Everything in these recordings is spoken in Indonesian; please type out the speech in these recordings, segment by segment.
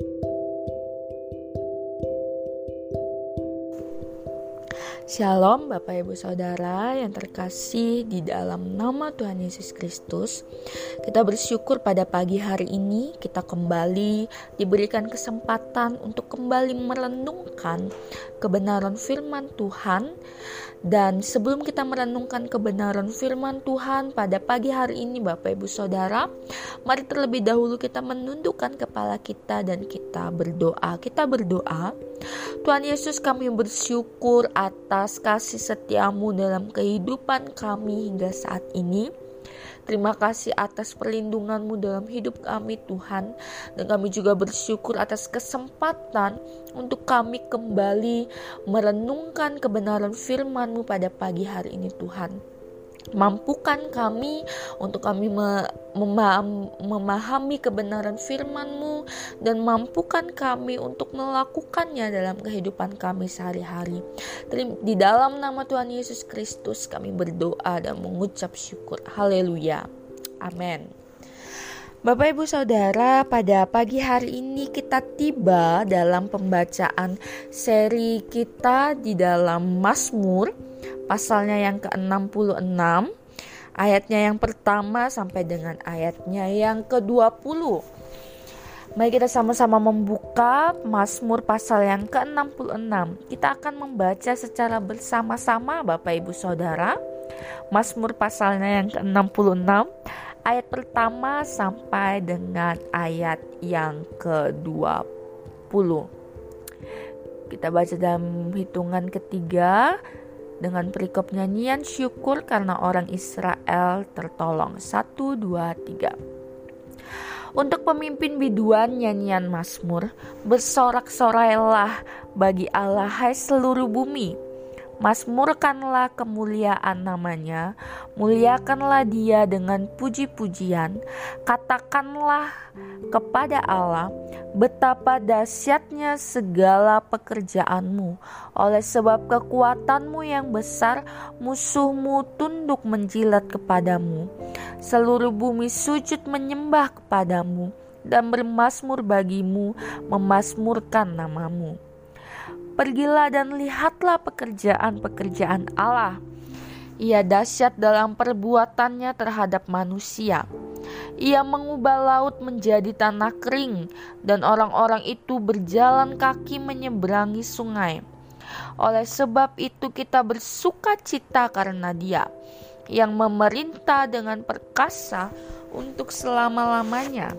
Thank you. Shalom Bapak Ibu Saudara yang terkasih di dalam nama Tuhan Yesus Kristus. Kita bersyukur pada pagi hari ini kita kembali diberikan kesempatan untuk kembali merenungkan kebenaran firman Tuhan. Dan sebelum kita merenungkan kebenaran firman Tuhan pada pagi hari ini Bapak Ibu Saudara, mari terlebih dahulu kita menundukkan kepala kita dan kita berdoa. Kita berdoa, Tuhan Yesus kami bersyukur atas kasih setiamu dalam kehidupan kami hingga saat ini. Terima kasih atas perlindunganmu dalam hidup kami Tuhan. Dan kami juga bersyukur atas kesempatan untuk kami kembali merenungkan kebenaran firmanmu pada pagi hari ini Tuhan. Mampukan kami untuk kami memahami kebenaran firman-Mu dan mampukan kami untuk melakukannya dalam kehidupan kami sehari-hari. Di dalam nama Tuhan Yesus Kristus kami berdoa dan mengucap syukur. Haleluya. Amin. Bapak Ibu Saudara, pada pagi hari ini kita tiba dalam pembacaan seri kita di dalam Mazmur pasalnya yang ke-66 ayatnya yang pertama sampai dengan ayatnya yang ke-20. Mari kita sama-sama membuka Mazmur pasal yang ke-66. Kita akan membaca secara bersama-sama Bapak Ibu Saudara. Mazmur pasalnya yang ke-66 ayat pertama sampai dengan ayat yang ke-20. Kita baca dalam hitungan ketiga dengan perikop nyanyian syukur karena orang Israel tertolong. Satu, dua, tiga. Untuk pemimpin biduan nyanyian Mazmur, bersorak-sorailah bagi Allah hai seluruh bumi Masmurkanlah kemuliaan namanya, muliakanlah dia dengan puji-pujian, katakanlah kepada Allah, betapa dahsyatnya segala pekerjaanmu, oleh sebab kekuatanmu yang besar, musuhmu tunduk menjilat kepadamu. Seluruh bumi sujud menyembah kepadamu, dan bermasmur bagimu, memasmurkan namamu. Pergilah dan lihatlah pekerjaan-pekerjaan Allah. Ia dahsyat dalam perbuatannya terhadap manusia. Ia mengubah laut menjadi tanah kering, dan orang-orang itu berjalan kaki menyeberangi sungai. Oleh sebab itu, kita bersuka cita karena Dia yang memerintah dengan perkasa untuk selama-lamanya,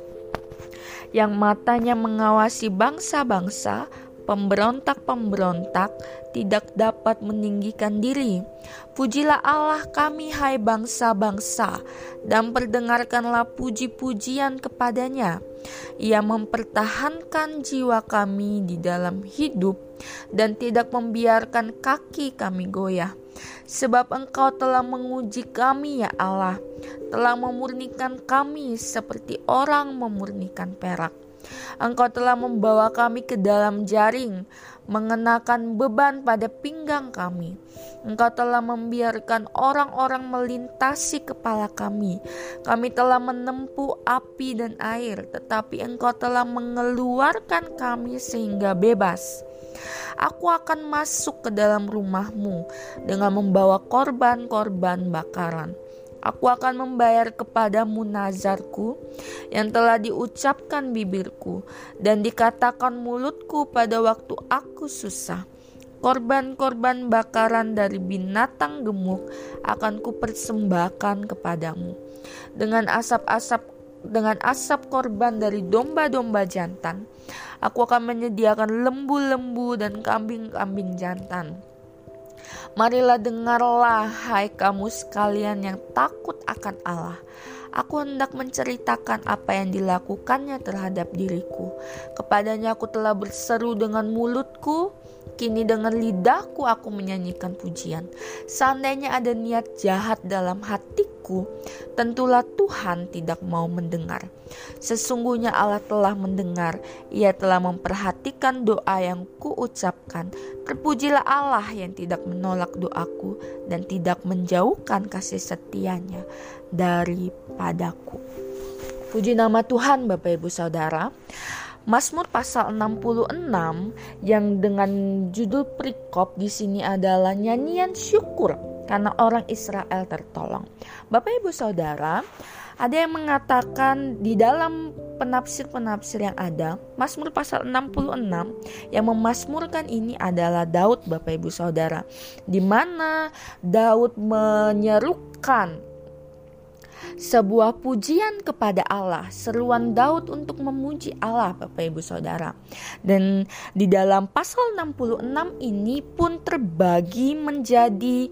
yang matanya mengawasi bangsa-bangsa pemberontak-pemberontak tidak dapat meninggikan diri. Pujilah Allah kami hai bangsa-bangsa dan perdengarkanlah puji-pujian kepadanya. Ia mempertahankan jiwa kami di dalam hidup dan tidak membiarkan kaki kami goyah. Sebab engkau telah menguji kami ya Allah, telah memurnikan kami seperti orang memurnikan perak Engkau telah membawa kami ke dalam jaring, mengenakan beban pada pinggang kami. Engkau telah membiarkan orang-orang melintasi kepala kami. Kami telah menempuh api dan air, tetapi Engkau telah mengeluarkan kami sehingga bebas. Aku akan masuk ke dalam rumahmu dengan membawa korban-korban bakaran Aku akan membayar kepadamu nazarku yang telah diucapkan bibirku dan dikatakan mulutku pada waktu aku susah. Korban-korban bakaran dari binatang gemuk akan kupersembahkan kepadamu. Dengan asap-asap dengan asap korban dari domba-domba jantan, aku akan menyediakan lembu-lembu dan kambing-kambing jantan Marilah dengarlah hai kamu sekalian yang takut akan Allah. Aku hendak menceritakan apa yang dilakukannya terhadap diriku. Kepadanya aku telah berseru dengan mulutku, kini dengan lidahku aku menyanyikan pujian. Seandainya ada niat jahat dalam hatiku, tentulah Tuhan tidak mau mendengar. Sesungguhnya Allah telah mendengar, Ia telah memperhatikan doa yang kuucapkan. Terpujilah Allah yang tidak menolak doaku dan tidak menjauhkan kasih setianya daripadaku. Puji nama Tuhan Bapak Ibu Saudara. Mazmur pasal 66 yang dengan judul perikop di sini adalah nyanyian syukur karena orang Israel tertolong. Bapak Ibu Saudara, ada yang mengatakan di dalam penafsir-penafsir yang ada, Mazmur pasal 66 yang memasmurkan ini adalah Daud Bapak Ibu Saudara. Di mana Daud menyerukan sebuah pujian kepada Allah, seruan Daud untuk memuji Allah Bapak Ibu Saudara. Dan di dalam pasal 66 ini pun terbagi menjadi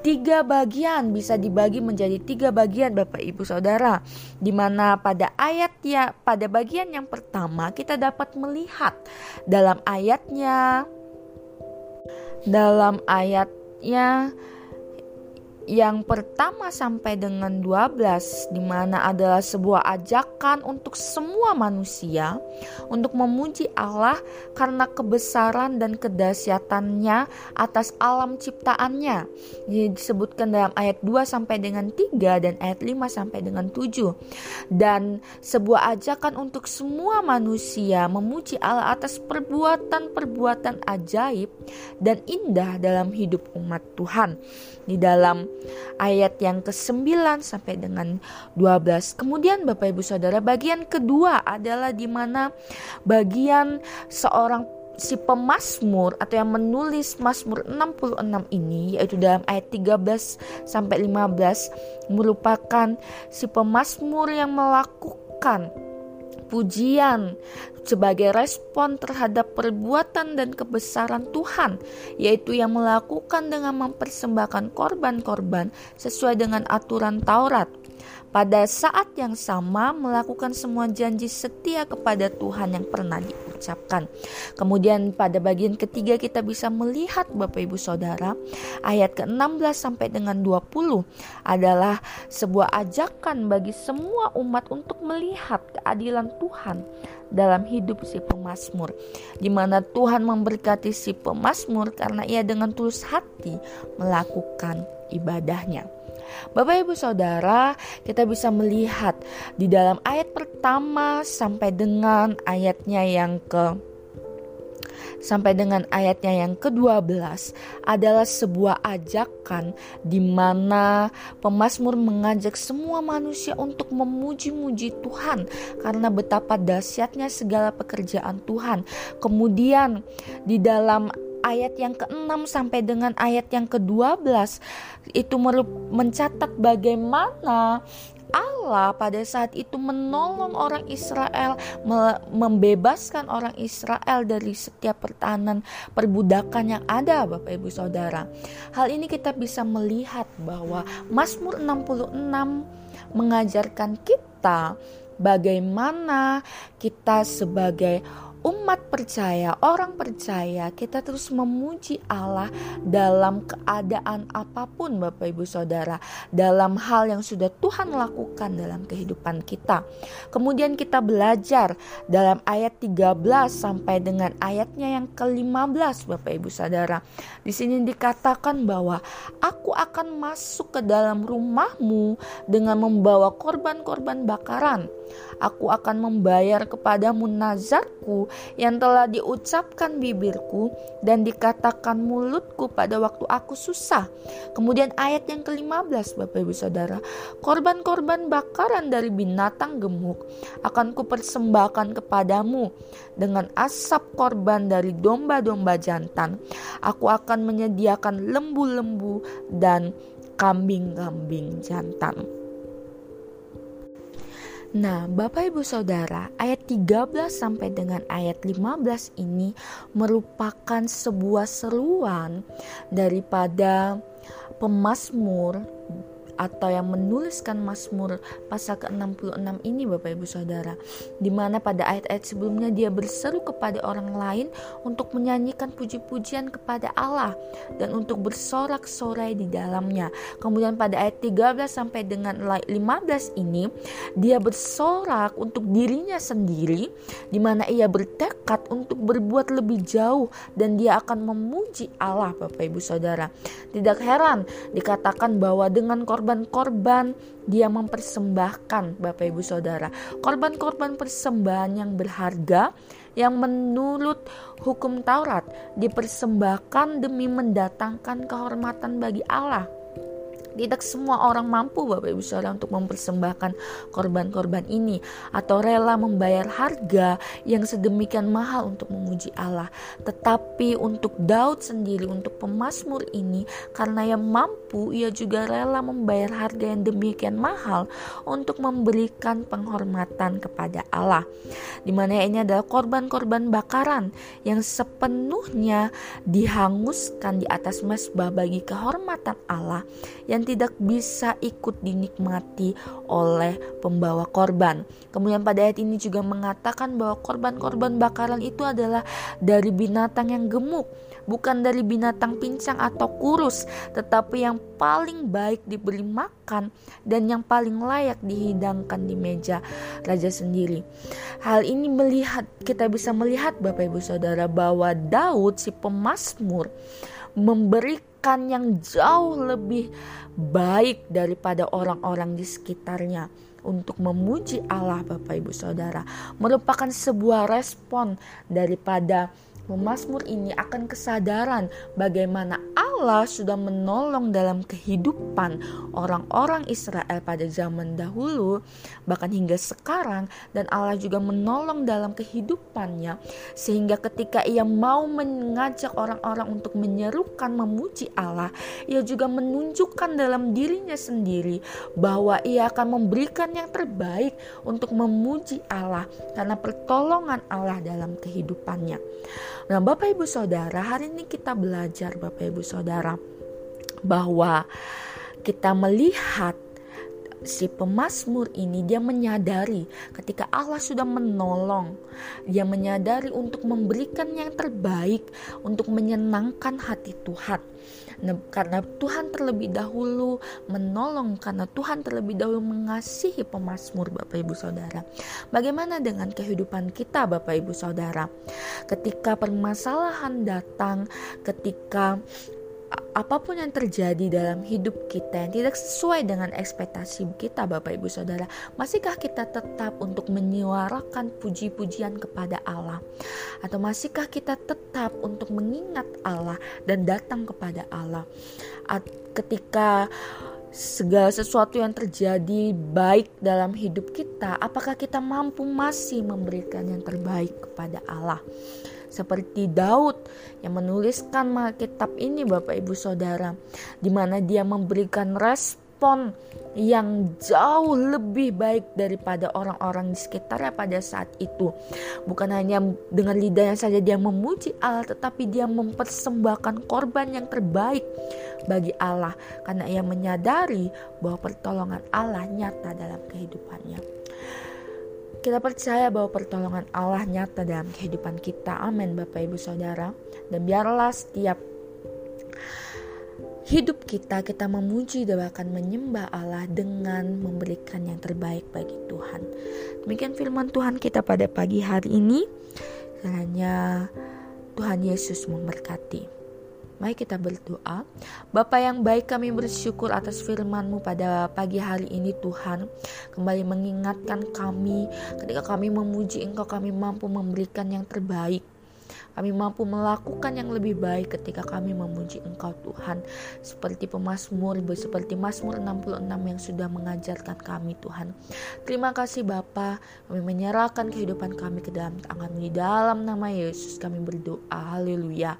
tiga bagian bisa dibagi menjadi tiga bagian Bapak Ibu Saudara. Di mana pada ayat ya pada bagian yang pertama kita dapat melihat dalam ayatnya dalam ayatnya yang pertama sampai dengan 12 di mana adalah sebuah ajakan untuk semua manusia untuk memuji Allah karena kebesaran dan kedahsyatannya atas alam ciptaannya. Ini disebutkan dalam ayat 2 sampai dengan 3 dan ayat 5 sampai dengan 7. Dan sebuah ajakan untuk semua manusia memuji Allah atas perbuatan-perbuatan ajaib dan indah dalam hidup umat Tuhan. Di dalam ayat yang ke-9 sampai dengan 12. Kemudian Bapak Ibu Saudara, bagian kedua adalah di mana bagian seorang si pemasmur atau yang menulis Mazmur 66 ini yaitu dalam ayat 13 sampai 15 merupakan si pemasmur yang melakukan pujian sebagai respon terhadap perbuatan dan kebesaran Tuhan, yaitu yang melakukan dengan mempersembahkan korban-korban sesuai dengan aturan Taurat. Pada saat yang sama melakukan semua janji setia kepada Tuhan yang pernah diucapkan. Kemudian pada bagian ketiga kita bisa melihat Bapak Ibu Saudara ayat ke-16 sampai dengan 20 adalah sebuah ajakan bagi semua umat untuk melihat keadilan Tuhan dalam hidup si pemazmur di mana Tuhan memberkati si pemazmur karena ia dengan tulus hati melakukan ibadahnya. Bapak Ibu Saudara, kita bisa melihat di dalam ayat pertama sampai dengan ayatnya yang ke sampai dengan ayatnya yang ke-12 adalah sebuah ajakan di mana pemazmur mengajak semua manusia untuk memuji-muji Tuhan karena betapa dahsyatnya segala pekerjaan Tuhan. Kemudian di dalam ayat yang ke-6 sampai dengan ayat yang ke-12 itu mencatat bagaimana Allah pada saat itu menolong orang Israel, membebaskan orang Israel dari setiap pertahanan perbudakan yang ada, Bapak Ibu Saudara. Hal ini kita bisa melihat bahwa Mazmur 66 mengajarkan kita bagaimana kita sebagai umat percaya, orang percaya, kita terus memuji Allah dalam keadaan apa pun Bapak Ibu Saudara, dalam hal yang sudah Tuhan lakukan dalam kehidupan kita. Kemudian kita belajar dalam ayat 13 sampai dengan ayatnya yang ke-15 Bapak Ibu Saudara. Di sini dikatakan bahwa aku akan masuk ke dalam rumahmu dengan membawa korban-korban bakaran Aku akan membayar kepadamu nazarku yang telah diucapkan bibirku dan dikatakan mulutku pada waktu aku susah. Kemudian ayat yang ke-15 Bapak Ibu Saudara. Korban-korban bakaran dari binatang gemuk akan kupersembahkan kepadamu dengan asap korban dari domba-domba jantan. Aku akan menyediakan lembu-lembu dan kambing-kambing jantan. Nah, Bapak Ibu Saudara, ayat 13 sampai dengan ayat 15 ini merupakan sebuah seruan daripada pemazmur atau yang menuliskan Mazmur pasal ke-66 ini Bapak Ibu Saudara di mana pada ayat-ayat sebelumnya dia berseru kepada orang lain untuk menyanyikan puji-pujian kepada Allah dan untuk bersorak-sorai di dalamnya. Kemudian pada ayat 13 sampai dengan 15 ini dia bersorak untuk dirinya sendiri di mana ia bertekad untuk berbuat lebih jauh dan dia akan memuji Allah Bapak Ibu Saudara. Tidak heran dikatakan bahwa dengan korban korban-korban dia mempersembahkan Bapak Ibu Saudara. Korban-korban persembahan yang berharga yang menurut hukum Taurat dipersembahkan demi mendatangkan kehormatan bagi Allah. Tidak semua orang mampu Bapak Ibu Saudara untuk mempersembahkan korban-korban ini atau rela membayar harga yang sedemikian mahal untuk memuji Allah. Tetapi untuk Daud sendiri, untuk pemazmur ini karena yang mampu ia juga rela membayar harga yang demikian mahal untuk memberikan penghormatan kepada Allah. Di mana ini adalah korban-korban bakaran yang sepenuhnya dihanguskan di atas mesbah bagi kehormatan Allah yang dan tidak bisa ikut dinikmati oleh pembawa korban. Kemudian pada ayat ini juga mengatakan bahwa korban-korban bakaran itu adalah dari binatang yang gemuk, bukan dari binatang pincang atau kurus, tetapi yang paling baik diberi makan dan yang paling layak dihidangkan di meja raja sendiri. Hal ini melihat kita bisa melihat Bapak Ibu Saudara bahwa Daud si pemazmur memberikan yang jauh lebih baik daripada orang-orang di sekitarnya untuk memuji Allah Bapak Ibu Saudara merupakan sebuah respon daripada Memazmur ini akan kesadaran bagaimana Allah sudah menolong dalam kehidupan orang-orang Israel pada zaman dahulu, bahkan hingga sekarang, dan Allah juga menolong dalam kehidupannya, sehingga ketika ia mau mengajak orang-orang untuk menyerukan memuji Allah, ia juga menunjukkan dalam dirinya sendiri bahwa ia akan memberikan yang terbaik untuk memuji Allah karena pertolongan Allah dalam kehidupannya. Nah, Bapak Ibu Saudara, hari ini kita belajar Bapak Ibu Saudara bahwa kita melihat si pemazmur ini dia menyadari ketika Allah sudah menolong, dia menyadari untuk memberikan yang terbaik untuk menyenangkan hati Tuhan. Nah, karena Tuhan terlebih dahulu menolong, karena Tuhan terlebih dahulu mengasihi pemazmur Bapak Ibu Saudara. Bagaimana dengan kehidupan kita Bapak Ibu Saudara? Ketika permasalahan datang, ketika apa pun yang terjadi dalam hidup kita yang tidak sesuai dengan ekspektasi kita Bapak Ibu Saudara, masihkah kita tetap untuk menyuarakan puji-pujian kepada Allah? Atau masihkah kita tetap untuk mengingat Allah dan datang kepada Allah? Ketika segala sesuatu yang terjadi baik dalam hidup kita, apakah kita mampu masih memberikan yang terbaik kepada Allah? Seperti Daud yang menuliskan kitab ini Bapak Ibu Saudara di mana dia memberikan respon yang jauh lebih baik daripada orang-orang di sekitarnya pada saat itu. Bukan hanya dengan lidahnya saja dia memuji Allah, tetapi dia mempersembahkan korban yang terbaik bagi Allah karena ia menyadari bahwa pertolongan Allah nyata dalam kehidupannya. Kita percaya bahwa pertolongan Allah nyata dalam kehidupan kita. Amin, Bapak Ibu Saudara. Dan biarlah setiap hidup kita kita memuji dan bahkan menyembah Allah dengan memberikan yang terbaik bagi Tuhan. Demikian firman Tuhan kita pada pagi hari ini. Hanya Tuhan Yesus memberkati. Mari kita berdoa. Bapa yang baik kami bersyukur atas firman-Mu pada pagi hari ini Tuhan. Kembali mengingatkan kami ketika kami memuji Engkau kami mampu memberikan yang terbaik. Kami mampu melakukan yang lebih baik ketika kami memuji Engkau Tuhan. Seperti pemazmur, seperti Mazmur 66 yang sudah mengajarkan kami Tuhan. Terima kasih Bapa, kami menyerahkan kehidupan kami ke dalam tangan Di dalam nama Yesus kami berdoa. Haleluya.